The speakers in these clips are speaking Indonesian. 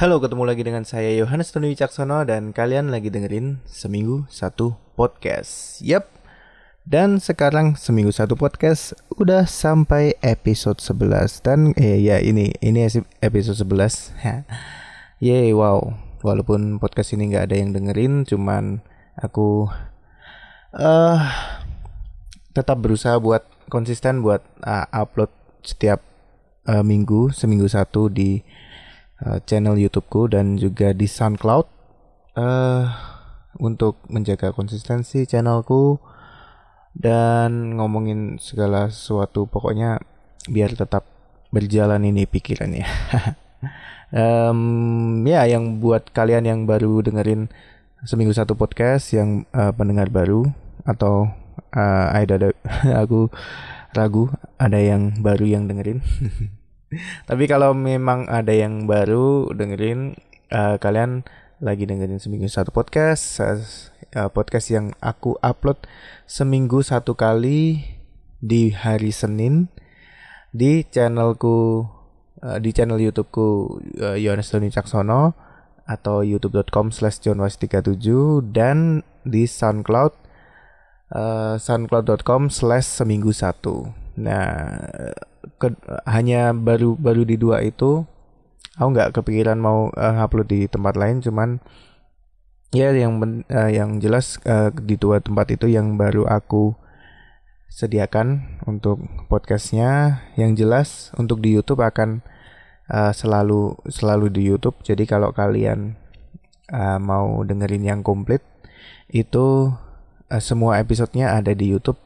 Halo, ketemu lagi dengan saya Yohanes Tony Wicaksono dan kalian lagi dengerin Seminggu Satu Podcast. Yap. Dan sekarang Seminggu Satu Podcast udah sampai episode 11 dan eh ya ini ini episode 11. Yeay, wow. Walaupun podcast ini nggak ada yang dengerin, cuman aku eh uh, tetap berusaha buat konsisten buat uh, upload setiap uh, minggu, seminggu satu di uh, channel YouTubeku dan juga di SoundCloud uh, untuk menjaga konsistensi channelku dan ngomongin segala sesuatu pokoknya biar tetap berjalan ini pikirannya. um, ya yang buat kalian yang baru dengerin seminggu satu podcast yang uh, pendengar baru atau uh, ada aku ragu ada yang baru yang dengerin. Tapi kalau memang ada yang baru dengerin, uh, kalian lagi dengerin seminggu satu podcast, uh, podcast yang aku upload seminggu satu kali di hari Senin di channelku uh, di channel YouTubeku uh, Doni Caksono atau youtube.com slash 37 dan di SoundCloud uh, soundcloud.com slash seminggu satu. Nah, ke, hanya baru baru di dua itu aku nggak kepikiran mau uh, upload di tempat lain cuman ya yang uh, yang jelas uh, di dua tempat itu yang baru aku sediakan untuk podcastnya. Yang jelas untuk di YouTube akan uh, selalu selalu di YouTube. Jadi kalau kalian uh, mau dengerin yang komplit itu uh, semua episodenya ada di YouTube.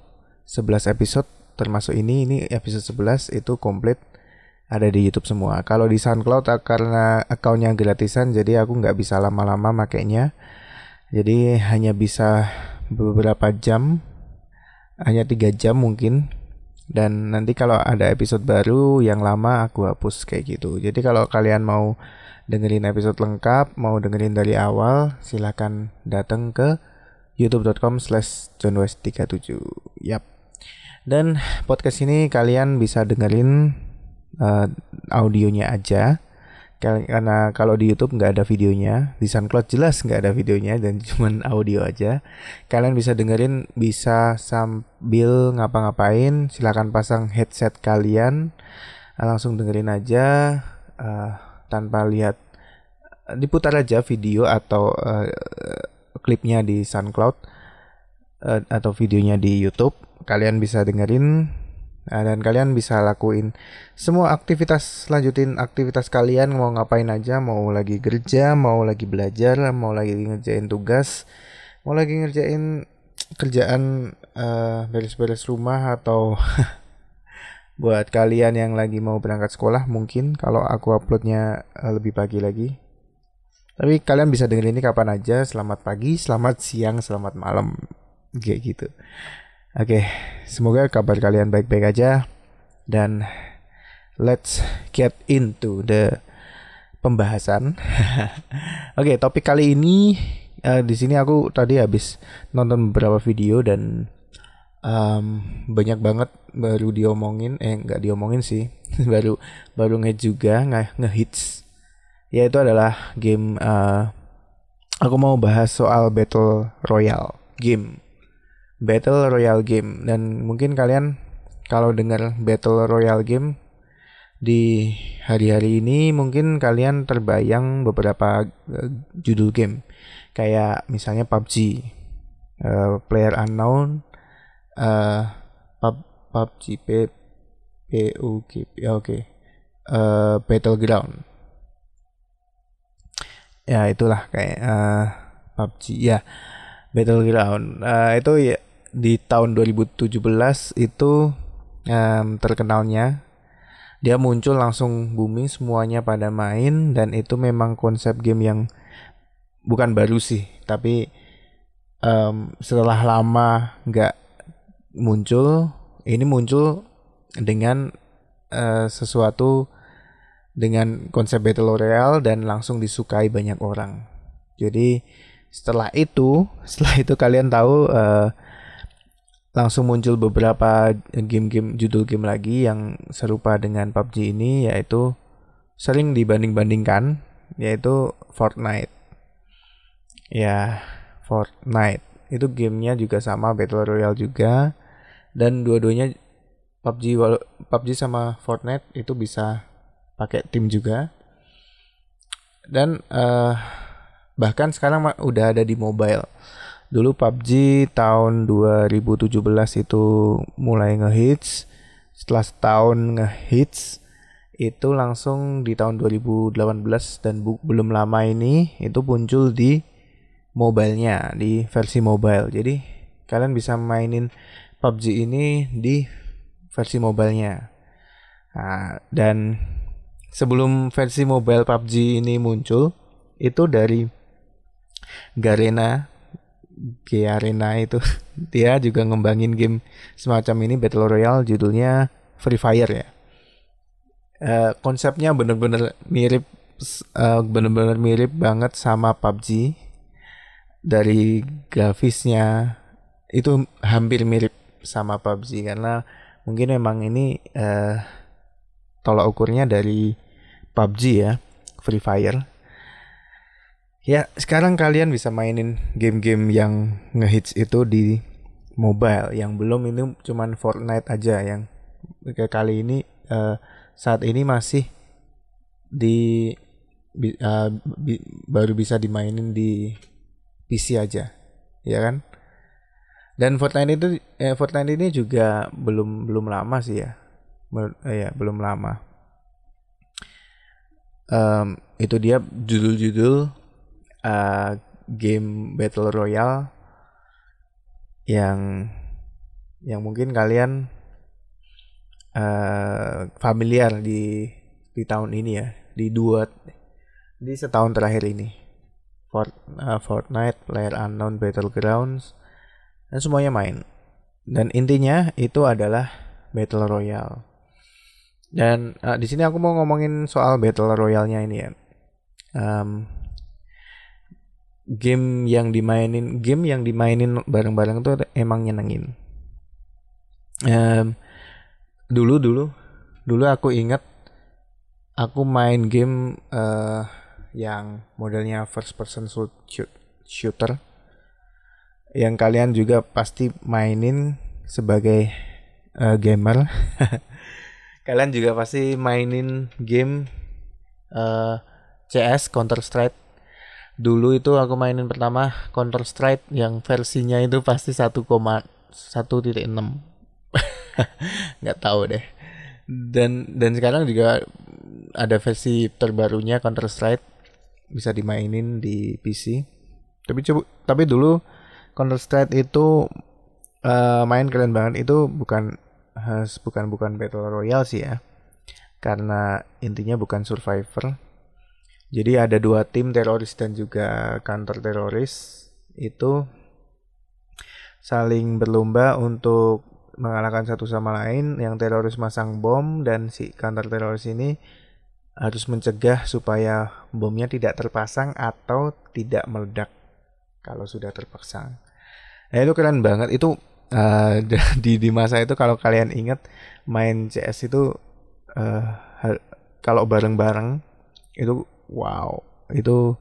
11 episode termasuk ini ini episode 11 itu komplit ada di YouTube semua. Kalau di SoundCloud ah, karena akunnya gratisan jadi aku nggak bisa lama-lama makainya. Jadi hanya bisa beberapa jam, hanya tiga jam mungkin. Dan nanti kalau ada episode baru yang lama aku hapus kayak gitu. Jadi kalau kalian mau dengerin episode lengkap, mau dengerin dari awal, silahkan datang ke youtube.com slash johnwest37. Yap. Dan podcast ini kalian bisa dengerin uh, audionya aja karena kalau di YouTube nggak ada videonya, di SoundCloud jelas nggak ada videonya dan cuman audio aja. Kalian bisa dengerin bisa sambil ngapa-ngapain, silakan pasang headset kalian, langsung dengerin aja uh, tanpa lihat, diputar aja video atau uh, klipnya di SoundCloud uh, atau videonya di YouTube kalian bisa dengerin nah, dan kalian bisa lakuin semua aktivitas lanjutin aktivitas kalian mau ngapain aja mau lagi kerja mau lagi belajar mau lagi ngerjain tugas mau lagi ngerjain kerjaan uh, beres-beres rumah atau buat kalian yang lagi mau berangkat sekolah mungkin kalau aku uploadnya lebih pagi lagi. Tapi kalian bisa dengerin ini kapan aja selamat pagi selamat siang selamat malam kayak gitu Oke, semoga kabar kalian baik-baik aja dan let's get into the pembahasan. Oke, topik kali ini uh, di sini aku tadi habis nonton beberapa video dan um, banyak banget baru diomongin, eh nggak diomongin sih, baru baru nge juga nge ngehits. Yaitu adalah game uh, aku mau bahas soal battle royale game Battle Royale game dan mungkin kalian kalau dengar Battle Royale game di hari-hari ini mungkin kalian terbayang beberapa uh, judul game kayak misalnya PUBG, uh, eh, Player Unknown, uh, pub, PUBG, P, oke, okay. uh, Battleground. Ya itulah kayak uh, PUBG ya Battleground. Uh, itu ya di tahun 2017 itu um, terkenalnya. Dia muncul langsung booming semuanya pada main dan itu memang konsep game yang bukan baru sih tapi um, setelah lama nggak muncul ini muncul dengan uh, sesuatu dengan konsep battle royale dan langsung disukai banyak orang. Jadi setelah itu setelah itu kalian tahu uh, langsung muncul beberapa game-game judul game lagi yang serupa dengan PUBG ini yaitu sering dibanding-bandingkan yaitu Fortnite. Ya, Fortnite. Itu gamenya juga sama Battle Royale juga dan dua-duanya PUBG PUBG sama Fortnite itu bisa pakai tim juga. Dan uh, bahkan sekarang udah ada di mobile. Dulu PUBG tahun 2017 itu mulai ngehits. Setelah setahun ngehits, itu langsung di tahun 2018 dan belum lama ini itu muncul di mobilenya di versi mobile jadi kalian bisa mainin PUBG ini di versi mobilenya nah, dan sebelum versi mobile PUBG ini muncul itu dari Garena G Arena itu. Dia juga ngembangin game semacam ini Battle Royale judulnya Free Fire ya. Uh, konsepnya bener-bener mirip uh, bener-bener mirip banget sama PUBG dari grafisnya itu hampir mirip sama PUBG karena mungkin memang ini uh, tolak ukurnya dari PUBG ya Free Fire ya sekarang kalian bisa mainin game-game yang ngehits itu di mobile yang belum ini cuman Fortnite aja yang kali ini uh, saat ini masih di uh, bi, baru bisa dimainin di PC aja, ya kan? Dan Fortnite itu eh, Fortnite ini juga belum belum lama sih ya, Ber, eh, ya belum lama. Um, itu dia judul-judul uh, game battle royale yang yang mungkin kalian uh, familiar di di tahun ini ya di dua di setahun terakhir ini. Fort, uh, Fortnite, Player Unknown Battlegrounds dan semuanya main. Dan intinya itu adalah Battle Royale. Dan uh, di sini aku mau ngomongin soal Battle Royale-nya ini ya. Um, game yang dimainin game yang dimainin bareng-bareng tuh emang nyenengin. Um, dulu dulu dulu aku ingat aku main game uh, yang modelnya first person shooter. Yang kalian juga pasti mainin sebagai uh, gamer. Kalian juga pasti mainin game uh, CS Counter Strike dulu itu aku mainin pertama Counter Strike yang versinya itu pasti 1,1.6 nggak tahu deh. Dan dan sekarang juga ada versi terbarunya Counter Strike. Bisa dimainin di PC tapi coba tapi dulu Counter Strike itu uh, main keren banget. Itu bukan has, bukan bukan battle royale sih ya. Karena intinya bukan survivor jadi ada dua tim teroris dan juga counter teroris itu saling berlomba untuk mengalahkan satu sama lain yang teroris masang bom dan si counter teroris ini harus mencegah supaya bomnya tidak terpasang atau tidak meledak kalau sudah terpasang. Nah itu keren banget itu uh, di di masa itu kalau kalian ingat main CS itu uh, kalau bareng-bareng itu wow. Itu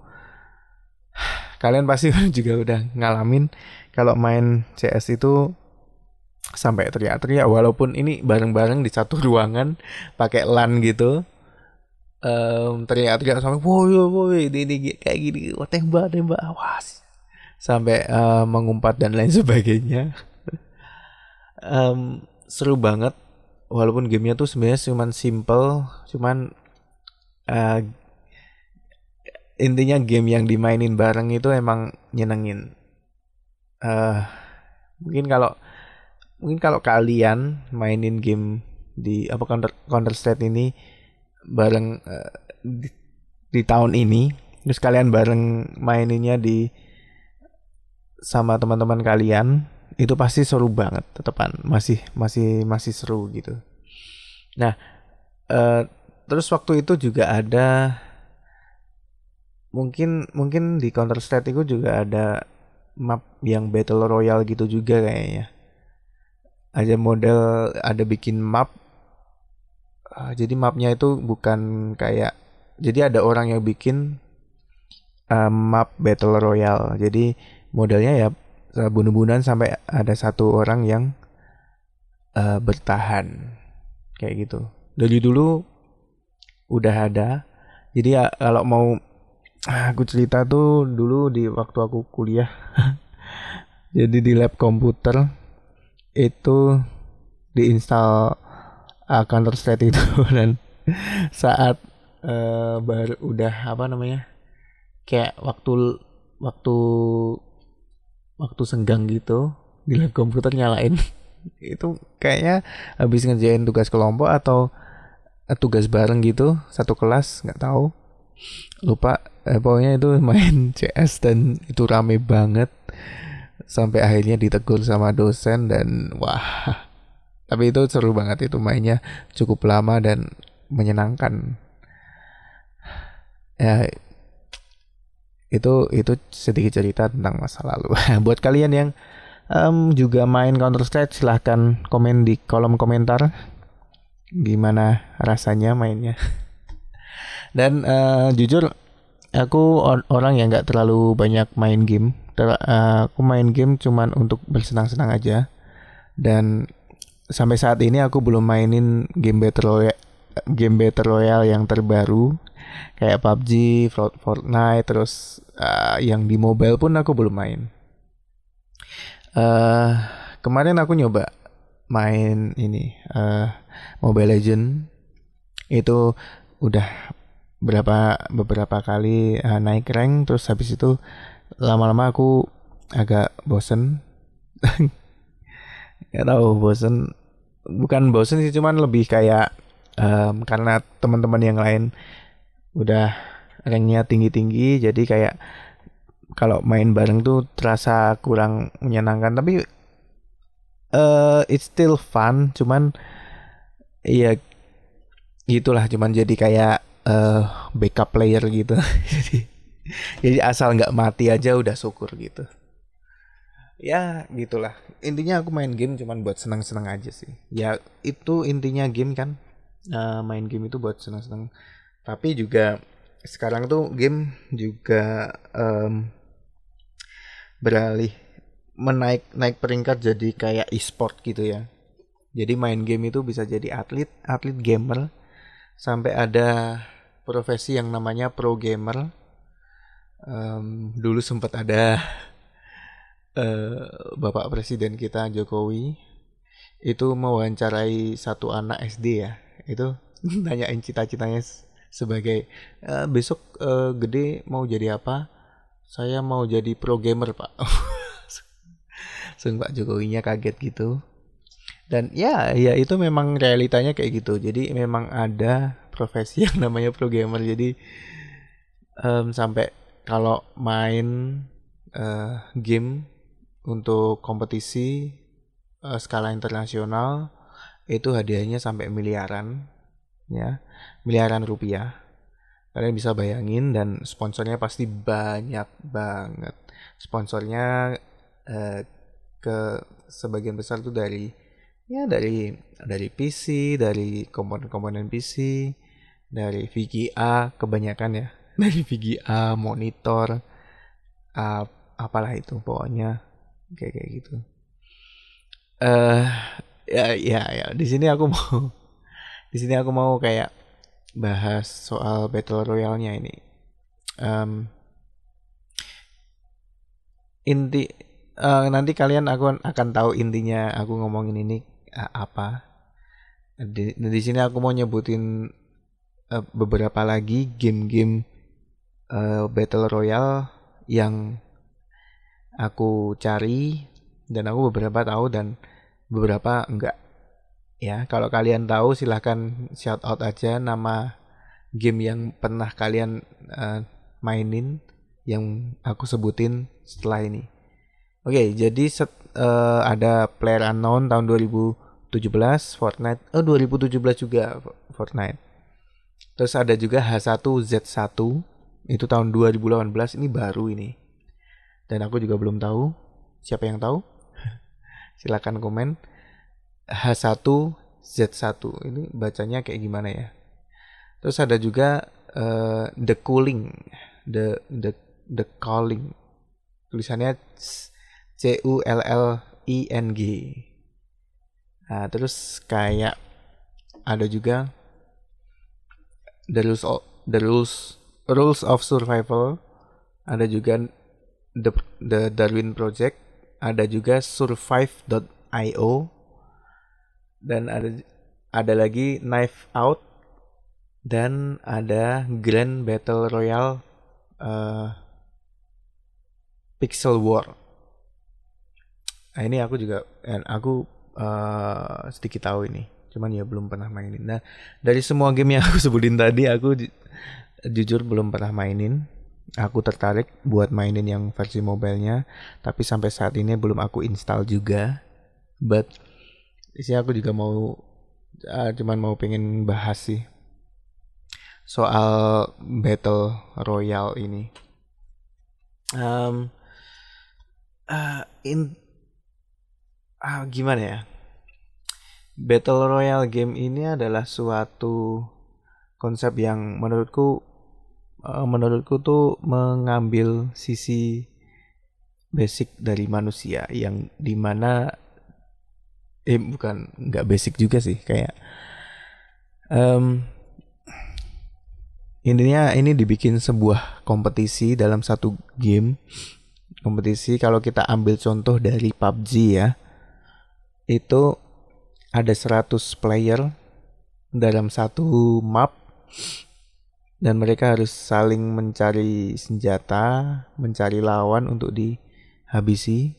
kalian pasti juga udah ngalamin kalau main CS itu sampai teriak-teriak walaupun ini bareng-bareng di satu ruangan pakai LAN gitu. Um, teriak-teriak sampai woi woi ini, ini kayak gini wah tembak tembak awas sampai uh, mengumpat dan lain sebagainya. Um, seru banget. Walaupun gamenya tuh sebenarnya cuman simple cuman uh, intinya game yang dimainin bareng itu emang nyenengin. Uh, mungkin kalau mungkin kalau kalian mainin game di apa Counter Counter Strike ini bareng uh, di, di tahun ini terus kalian bareng maininnya di sama teman-teman kalian itu pasti seru banget tetepan masih masih masih seru gitu. Nah uh, terus waktu itu juga ada mungkin mungkin di Counter Strike itu juga ada map yang battle royale gitu juga kayaknya ada model ada bikin map uh, jadi mapnya itu bukan kayak jadi ada orang yang bikin uh, map battle royale. Jadi modelnya ya bunuh-bunuhan sampai ada satu orang yang uh, bertahan kayak gitu. Dari dulu udah ada. Jadi ya kalau mau aku cerita tuh dulu di waktu aku kuliah. jadi di lab komputer itu diinstal uh, Counter Strike itu. Dan saat uh, baru udah apa namanya kayak waktu waktu waktu senggang gitu di lab komputer nyalain. Itu kayaknya habis ngerjain tugas kelompok atau uh, tugas bareng gitu satu kelas nggak tahu. Lupa eh, pokoknya itu main CS dan itu rame banget. Sampai akhirnya ditegur sama dosen dan wah. Tapi itu seru banget itu mainnya. Cukup lama dan menyenangkan. Ya itu itu sedikit cerita tentang masa lalu. Buat kalian yang um, juga main Counter Strike silahkan komen di kolom komentar gimana rasanya mainnya. Dan uh, jujur aku or orang yang nggak terlalu banyak main game Ter uh, aku main game cuman untuk bersenang-senang aja dan sampai saat ini aku belum mainin game battle royale game battle royale yang terbaru kayak PUBG, Fortnite, terus uh, yang di mobile pun aku belum main. Uh, kemarin aku nyoba main ini uh, Mobile Legend itu udah berapa beberapa kali uh, naik rank terus habis itu lama-lama aku agak bosen. Nggak tahu bosen. Bukan bosen sih cuman lebih kayak um, karena teman-teman yang lain udah ranknya tinggi-tinggi jadi kayak kalau main bareng tuh terasa kurang menyenangkan. Tapi uh, it's still fun cuman iya gitulah. Cuman jadi kayak uh, backup player gitu. Jadi jadi asal nggak mati aja udah syukur gitu. Ya gitulah. Intinya aku main game cuman buat senang-senang aja sih. Ya itu intinya game kan. Uh, main game itu buat senang-senang tapi juga sekarang tuh game juga um, beralih menaik naik peringkat jadi kayak e-sport gitu ya. Jadi main game itu bisa jadi atlet atlet gamer sampai ada profesi yang namanya pro gamer. Um, dulu sempat ada uh, Bapak Presiden kita Jokowi. Itu mewawancarai satu anak SD ya. Itu nanyain cita-citanya sebagai uh, besok uh, gede mau jadi apa? Saya mau jadi pro gamer pak. Sung Pak Jokowinya kaget gitu dan ya ya itu memang realitanya kayak gitu. Jadi memang ada profesi yang namanya pro gamer jadi um, sampai kalau main uh, game untuk kompetisi uh, skala internasional itu hadiahnya sampai miliaran ya. Miliaran rupiah. Kalian bisa bayangin dan sponsornya pasti banyak banget. Sponsornya uh, ke sebagian besar tuh dari ya dari dari PC dari komponen-komponen PC dari VGA kebanyakan ya. Dari VGA monitor uh, apalah itu pokoknya kayak kayak gitu. Eh uh, ya ya ya di sini aku mau di sini aku mau kayak bahas soal battle royale-nya ini. Um, inti uh, nanti kalian aku akan tahu intinya aku ngomongin ini uh, apa di, di sini aku mau nyebutin uh, beberapa lagi game-game uh, battle royale yang aku cari dan aku beberapa tahu dan beberapa enggak. Ya, kalau kalian tahu silahkan shout out aja nama game yang pernah kalian uh, mainin yang aku sebutin setelah ini. Oke, okay, jadi set, uh, ada Player Unknown tahun 2017, Fortnite, oh 2017 juga Fortnite. Terus ada juga H1Z1 itu tahun 2018 ini baru ini dan aku juga belum tahu siapa yang tahu silakan komen H1Z1 ini bacanya kayak gimana ya terus ada juga uh, the cooling the the The Calling. Tulisannya C U L L I N G. Nah, terus kayak ada juga The Rules of, The Rules Rules of Survival. Ada juga The The Darwin Project. Ada juga survive.io dan ada ada lagi Knife Out dan ada Grand Battle Royale uh, Pixel War. Nah ini aku juga, aku uh, sedikit tahu ini, cuman ya belum pernah mainin. Nah dari semua game yang aku sebutin tadi, aku ju jujur belum pernah mainin. Aku tertarik buat mainin yang versi mobilenya, tapi sampai saat ini belum aku install juga. But sini aku juga mau uh, cuman mau pengen bahas sih soal battle royale ini. Um, uh, in uh, gimana ya? Battle royale game ini adalah suatu konsep yang menurutku uh, menurutku tuh mengambil sisi basic dari manusia yang di mana eh bukan nggak basic juga sih kayak um, intinya ini dibikin sebuah kompetisi dalam satu game kompetisi kalau kita ambil contoh dari PUBG ya itu ada 100 player dalam satu map dan mereka harus saling mencari senjata, mencari lawan untuk dihabisi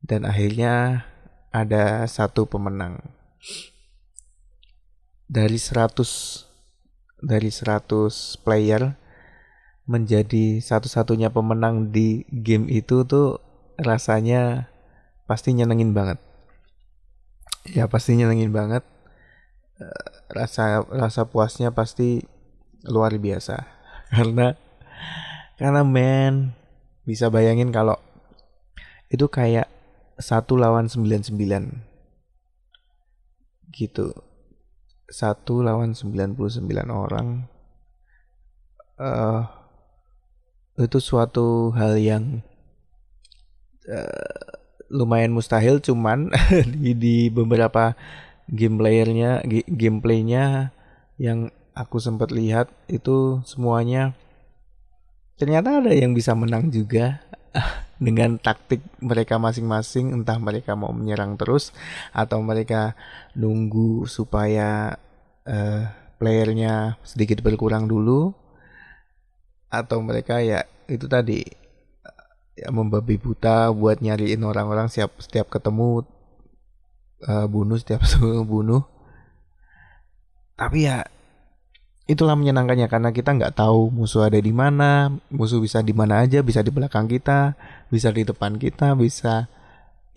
dan akhirnya ada satu pemenang. Dari 100 dari 100 player menjadi satu-satunya pemenang di game itu tuh rasanya pasti nyenengin banget. Ya pasti nyenengin banget. Eh, rasa rasa puasnya pasti luar biasa. Karena karena men bisa bayangin kalau itu kayak satu lawan 99 gitu satu lawan 99 orang uh, itu suatu hal yang uh, lumayan mustahil cuman di, di beberapa gameplayernya gameplaynya yang aku sempat lihat itu semuanya ternyata ada yang bisa menang juga dengan taktik mereka masing-masing entah mereka mau menyerang terus atau mereka nunggu supaya uh, playernya sedikit berkurang dulu atau mereka ya itu tadi ya membabi buta buat nyariin orang-orang siap setiap ketemu uh, bunuh setiap bunuh. Tapi ya itulah menyenangkannya karena kita nggak tahu musuh ada di mana musuh bisa di mana aja bisa di belakang kita bisa di depan kita bisa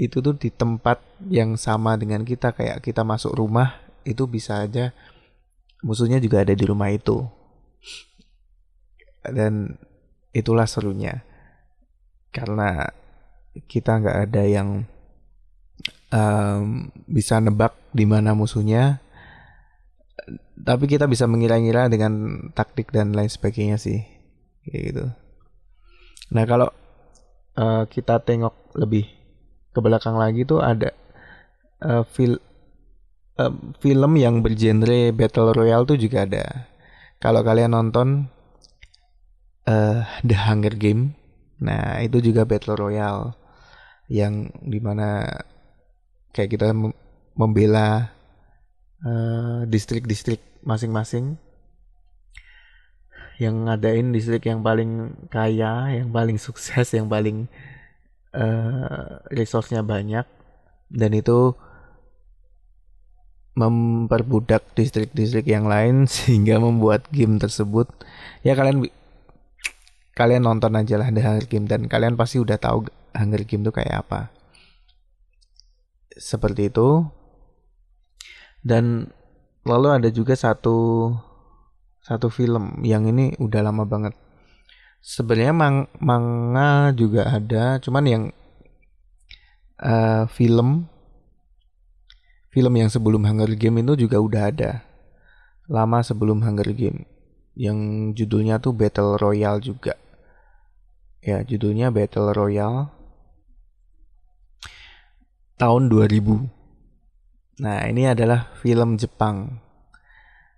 itu tuh di tempat yang sama dengan kita kayak kita masuk rumah itu bisa aja musuhnya juga ada di rumah itu. Dan itulah serunya karena kita nggak ada yang um, bisa nebak di mana musuhnya. Tapi kita bisa mengira-ngira dengan taktik dan lain sebagainya sih kayak gitu. Nah kalau uh, kita tengok lebih ke belakang lagi tuh ada uh, fil uh, film yang bergenre battle royale tuh juga ada. Kalau kalian nonton uh, The Hunger Game nah itu juga battle royale yang di mana kayak kita membela Eh, distrik-distrik masing-masing. Yang ngadain distrik yang paling kaya, yang paling sukses, yang paling uh, resource-nya banyak. Dan itu memperbudak distrik-distrik yang lain sehingga membuat game tersebut. Ya kalian kalian nonton aja lah The Hunger Game dan kalian pasti udah tahu Hunger Game itu kayak apa. Seperti itu. Dan lalu ada juga satu satu film yang ini udah lama banget. Sebenarnya mang manga juga ada cuman yang uh, film film yang sebelum Hunger Game itu juga udah ada. Lama sebelum Hunger Game yang judulnya tuh Battle Royale juga Ya, judulnya Battle Royale tahun 2000. Nah, ini adalah film Jepang.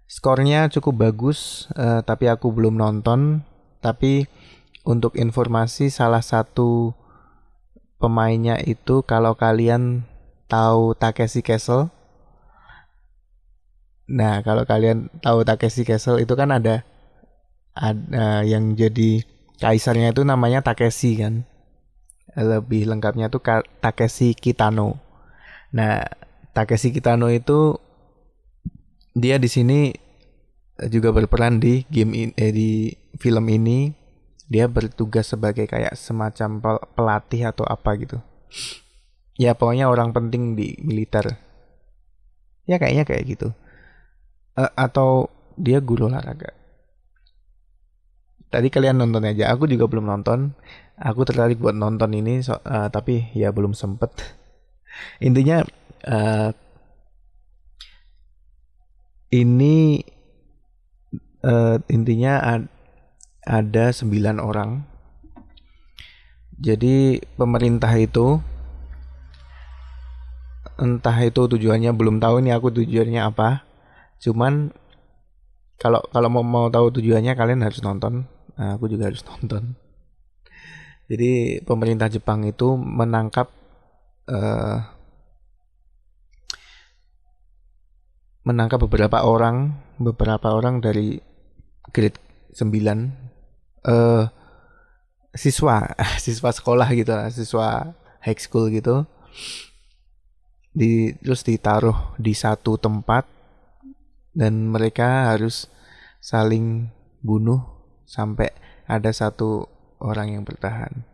Skornya cukup bagus, uh, tapi aku belum nonton. Tapi untuk informasi, salah satu pemainnya itu kalau kalian tahu Takeshi Castle. Nah, kalau kalian tahu Takeshi Castle itu kan ada ada yang jadi kaisarnya itu namanya Takeshi kan. Lebih lengkapnya tuh Takeshi Kitano. Nah, Takeshi Kitano itu dia di sini juga berperan di game in, eh, di film ini. Dia bertugas sebagai kayak semacam pelatih atau apa gitu. Ya pokoknya orang penting di militer. Ya kayaknya kayak gitu. Uh, atau dia guru olahraga? Tadi kalian nonton aja. Aku juga belum nonton. Aku tertarik buat nonton ini so, uh, tapi ya belum sempet. Intinya uh, ini uh, intinya ad, ada sembilan orang. Jadi pemerintah itu entah itu tujuannya belum tahu nih aku tujuannya apa cuman kalau kalau mau mau tahu tujuannya kalian harus nonton Nah, aku juga harus nonton. Jadi pemerintah Jepang itu menangkap uh, menangkap beberapa orang, beberapa orang dari grade 9 uh, siswa, siswa sekolah gitu lah, siswa high school gitu. Di terus ditaruh di satu tempat dan mereka harus saling bunuh sampai ada satu orang yang bertahan.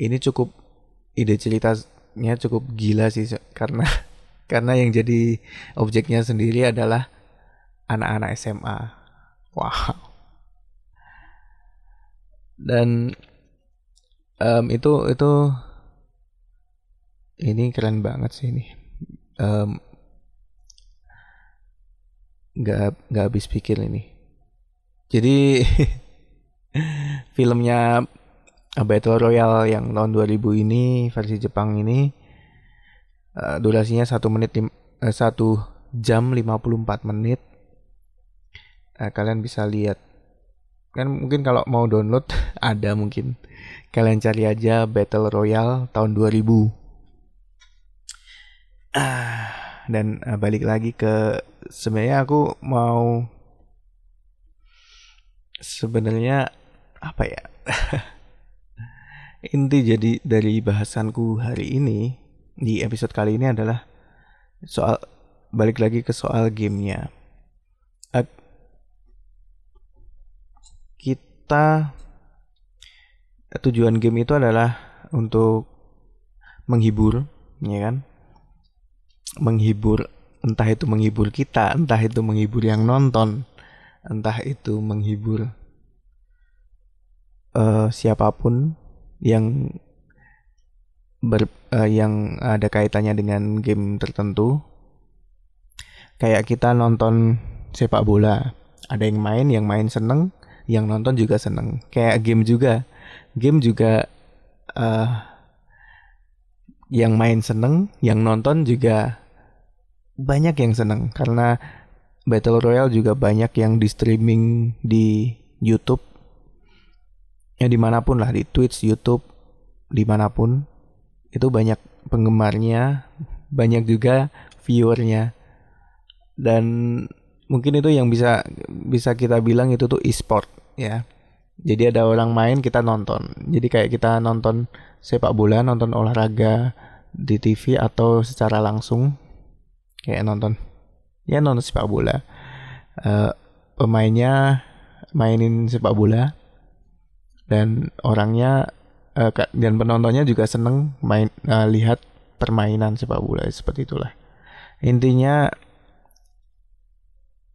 Ini cukup ide ceritanya cukup gila sih karena karena yang jadi objeknya sendiri adalah anak-anak SMA. Wow. Dan um, itu itu ini keren banget sih ini. Um, nggak nggak habis pikir ini. Jadi filmnya Battle Royale yang tahun 2000 ini versi Jepang ini uh, durasinya satu menit uh, satu jam 54 menit. Uh, kalian bisa lihat. Kan mungkin kalau mau download ada mungkin. Kalian cari aja Battle Royale tahun 2000 ah, dan uh, balik lagi ke sebenarnya aku mau sebenarnya apa ya? Inti jadi dari bahasanku hari ini di episode kali ini adalah soal balik lagi ke soal gamenya. Uh, kita tujuan game itu adalah untuk menghibur ya kan menghibur entah itu menghibur kita entah itu menghibur yang nonton entah itu menghibur uh, siapa pun yang ber, uh, yang ada kaitannya dengan game tertentu. Kayak kita nonton sepak bola ada yang main yang main seneng yang nonton juga seneng. Kayak game juga game juga uh, yang main seneng yang nonton juga banyak yang seneng karena Battle Royale juga banyak yang di streaming di YouTube. Ya di mana pun lah di Twitch, YouTube, di mana pun itu banyak penggemarnya, banyak juga viewernya. Dan mungkin itu yang bisa bisa kita bilang itu tuh e-sport ya. Jadi ada orang main kita nonton. Jadi kayak kita nonton sepak bola, nonton olahraga di TV atau secara langsung kayak nonton. Ya nonton sepak bola. Uh, pemainnya mainin sepak bola. Dan orangnya uh, dan penontonnya juga seneng main uh, lihat permainan sepak bola seperti itulah. Intinya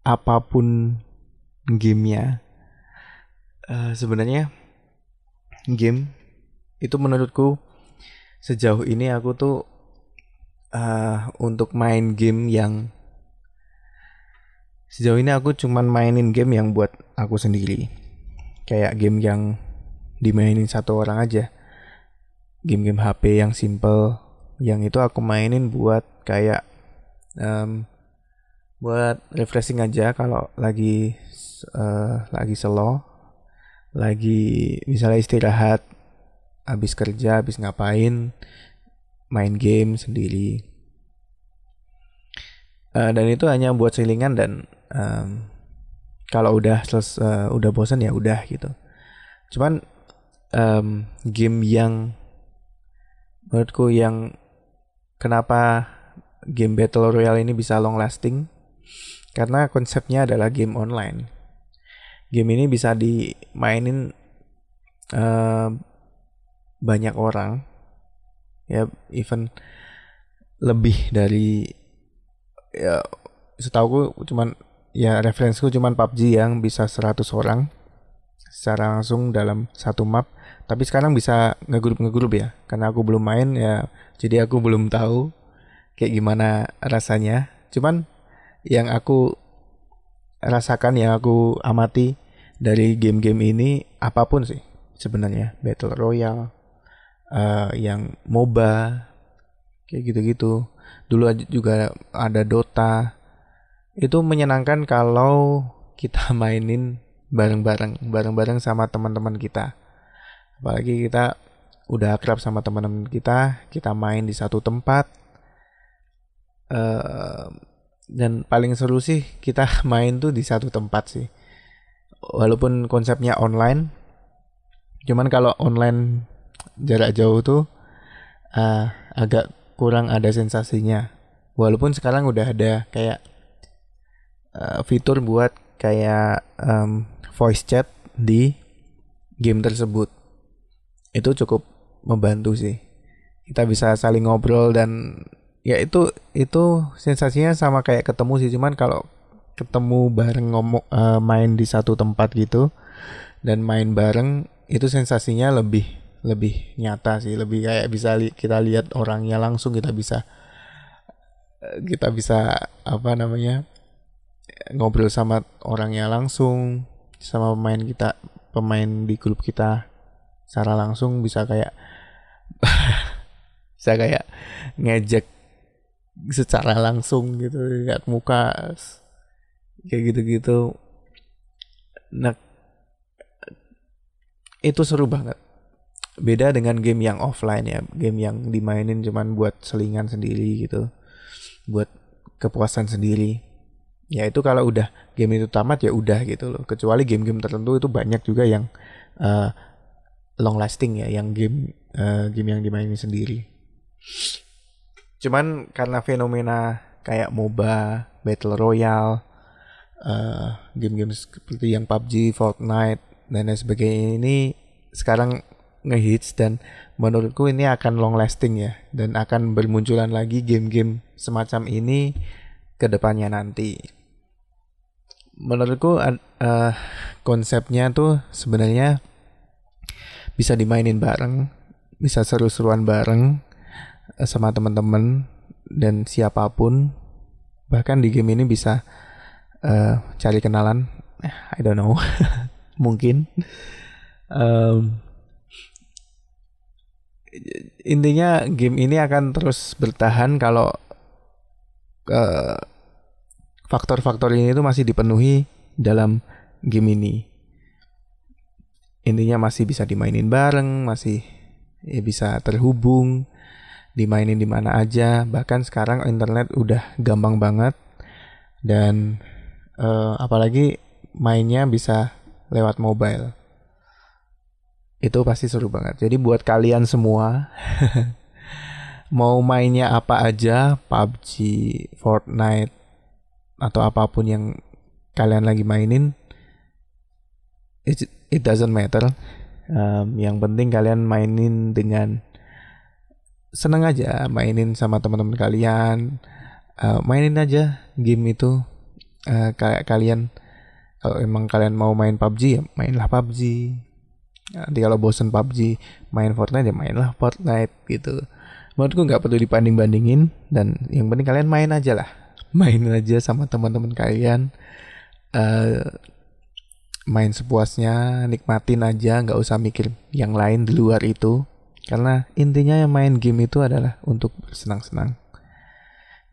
apa pun gamenya uh, sebenarnya game itu menurutku sejauh ini aku tuh uh, untuk main game yang Sejauh ini aku cuman mainin game yang buat aku sendiri. Kayak game yang dimainin satu orang aja game-game HP yang simple yang itu aku mainin buat kayak um, buat refreshing aja kalau lagi uh, lagi slow lagi misalnya istirahat habis kerja habis ngapain main game sendiri. Uh, dan itu hanya buat selingan dan um, kalau udah selesai uh, udah bosan ya udah gitu. Cuman um, game yang menurutku yang kenapa game battle royale ini bisa long lasting karena konsepnya adalah game online. Game ini bisa dimainin uh, banyak orang, ya even lebih dari ya setahu cuman ya referensiku cuman PUBG yang bisa 100 orang secara langsung dalam satu map. Tapi sekarang bisa ngegrup ngegrup ya. Karena aku belum main ya jadi aku belum tahu kayak gimana rasanya. Cuman yang aku rasakan yang aku amati dari game-game ini apa pun sih sebenarnya. Battle royale uh, yang MOBA kayak gitu-gitu. Dulu juga ada Dota. Itu menyenangkan kalau kita mainin bareng-bareng bareng-bareng sama teman-teman kita. Apalagi kita udah akrab sama teman-teman kita kita main di satu tempat. Uh, dan paling seru sih kita main tuh di satu tempat sih. Walaupun konsepnya online cuman kalau online jarak jauh tuh uh, agak kurang ada sensasinya. Walaupun sekarang udah ada kayak uh, fitur buat kayak um, voice chat di game tersebut. Itu cukup membantu sih. Kita bisa saling ngobrol dan ya itu itu sensasinya sama kayak ketemu sih. Cuman kalau ketemu bareng ngomong uh, main di satu tempat gitu dan main bareng itu sensasinya lebih lebih nyata sih lebih kayak bisa li kita lihat orangnya langsung kita bisa kita bisa apa namanya ngobrol sama orangnya langsung sama pemain kita pemain di grup kita secara langsung bisa kayak bisa kayak ngejek secara langsung gitu lihat muka kayak gitu-gitu. Nah itu seru banget beda dengan game yang offline ya. Game yang dimainin cuman buat selingan sendiri gitu. Buat kepuasan sendiri. Ya itu kalau udah game itu tamat ya udah gitu loh. Kecuali game-game tertentu itu banyak juga yang uh, long lasting ya yang game uh, game yang dimainin sendiri. Cuman karena fenomena kayak MOBA, Battle Royale, uh, game-game seperti yang PUBG, Fortnite dan lain sebagainya ini sekarang ngehits dan menurutku ini akan long lasting ya dan akan bermunculan lagi game-game semacam ini ke depannya nanti. Menurutku uh, konsepnya tuh sebenarnya bisa dimainin bareng, bisa seru-seruan bareng Eh, sama teman-teman dan siapa pun. Bahkan di game ini bisa uh, cari kenalan. I don't know. Mungkin. Um, intinya game ini akan terus bertahan kalau uh, faktor-faktor ini itu masih dipenuhi dalam game ini. Intinya masih bisa dimainin bareng masih ya bisa terhubung dimainin di mana aja. Bahkan sekarang internet udah gampang banget dan uh, apalagi mainnya bisa lewat mobile itu pasti seru banget. Jadi buat kalian semua mau mainnya apa aja PUBG Fortnite atau apa pun yang kalian lagi mainin it, it doesn't matter. Um, yang penting kalian mainin dengan seneng aja mainin sama teman-teman kalian. Uh, mainin aja game itu uh, kalian kalau emang kalian mau main PUBG ya mainlah PUBG nanti kalau bosen PUBG main Fortnite ya mainlah Fortnite gitu. Menurutku nggak perlu dibanding bandingin dan yang penting kalian main aja lah. Main aja sama teman-teman kalian uh, main sepuasnya nikmatin aja nggak usah mikir yang lain di luar itu. Karena intinya yang main game itu adalah untuk senang-senang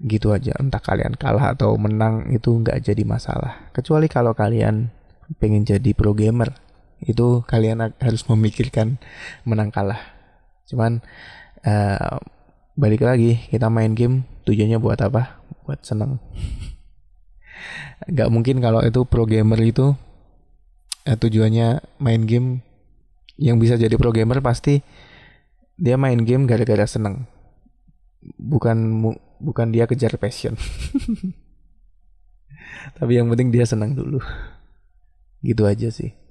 gitu aja entah kalian kalah atau menang itu nggak jadi masalah. Kecuali kalau kalian pengen jadi pro gamer itu kalian harus memikirkan menang kalah. Cuman uh, balik lagi kita main game tujuannya buat apa? Buat seneng nggak mungkin kalau itu pro gamer itu eh, tujuannya main game. Yang bisa jadi pro gamer pasti dia main game gara-gara seneng bukan bukan dia kejar passion. Tapi yang penting dia senang dulu. Gitu aja sih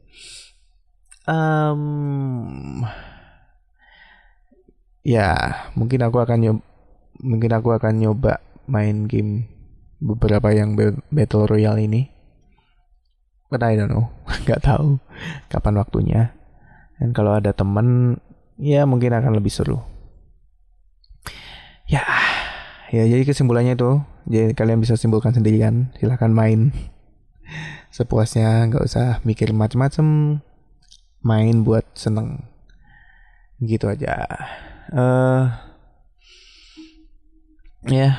um, ya mungkin aku akan nyoba mungkin aku akan nyoba main game beberapa yang battle royale ini. But I don't know. Nggak tahu kapan waktunya. Dan kalau ada temen ya mungkin akan lebih seru. Ya ya jadi kesimpulannya itu jadi kalian bisa simpulkan sendiri kan. Silahkan main. Sepuasnya nggak usah mikir macem-macem main buat seneng. Gitu aja. Uh, ya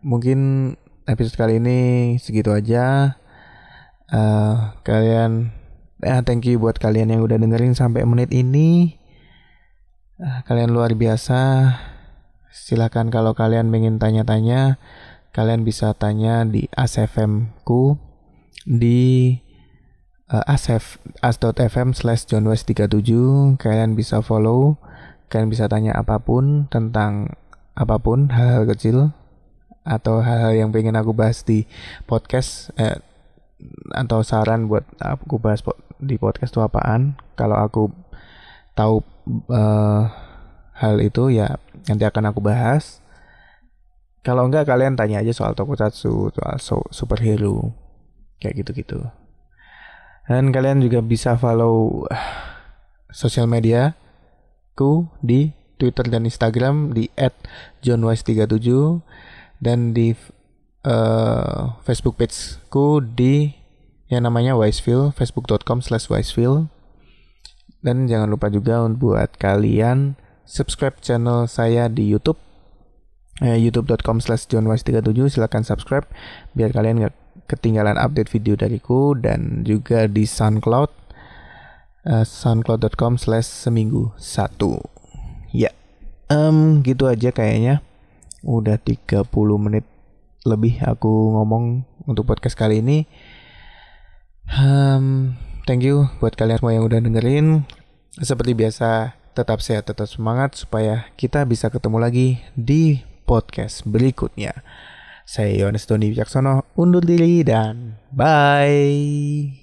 mungkin episode kali ini segitu aja. Uh, kalian eh, thank you buat kalian yang udah dengerin sampai menit ini. Uh, kalian luar biasa. Silakan kalau kalian ingin tanya-tanya kalian bisa tanya di asfm ku di uh, asf as.fm slash johnwest37 kalian bisa follow kalian bisa tanya apa pun tentang apa pun hal-hal kecil atau hal-hal yang pengen aku bahas di podcast eh, atau saran buat aku bahas di podcast itu apaan. Kalau aku tahu uh, hal itu ya nanti akan aku bahas. Kalau enggak kalian tanya aja soal tokusatsu soal so, superhero kayak gitu-gitu dan kalian juga bisa follow uh, sosial media ku di Twitter dan Instagram di @johnwise37 dan di uh, Facebook page ku di yang namanya Wiseville, facebook.com slash Wiseville. Dan jangan lupa juga buat kalian subscribe channel saya di YouTube, eh, youtube.com slash johnwise37, silahkan subscribe biar kalian nggak ketinggalan update video dariku dan juga di SoundCloud, uh, soundcloud.com slash seminggu satu. Ya, um, gitu aja kayaknya. Udah 30 menit lebih aku ngomong untuk podcast kali ini. Um, thank you buat kalian semua yang udah dengerin. Seperti biasa, tetap sehat, tetap semangat supaya kita bisa ketemu lagi di podcast berikutnya. Saya Yohanes Doni Wicaksono, undur diri dan bye.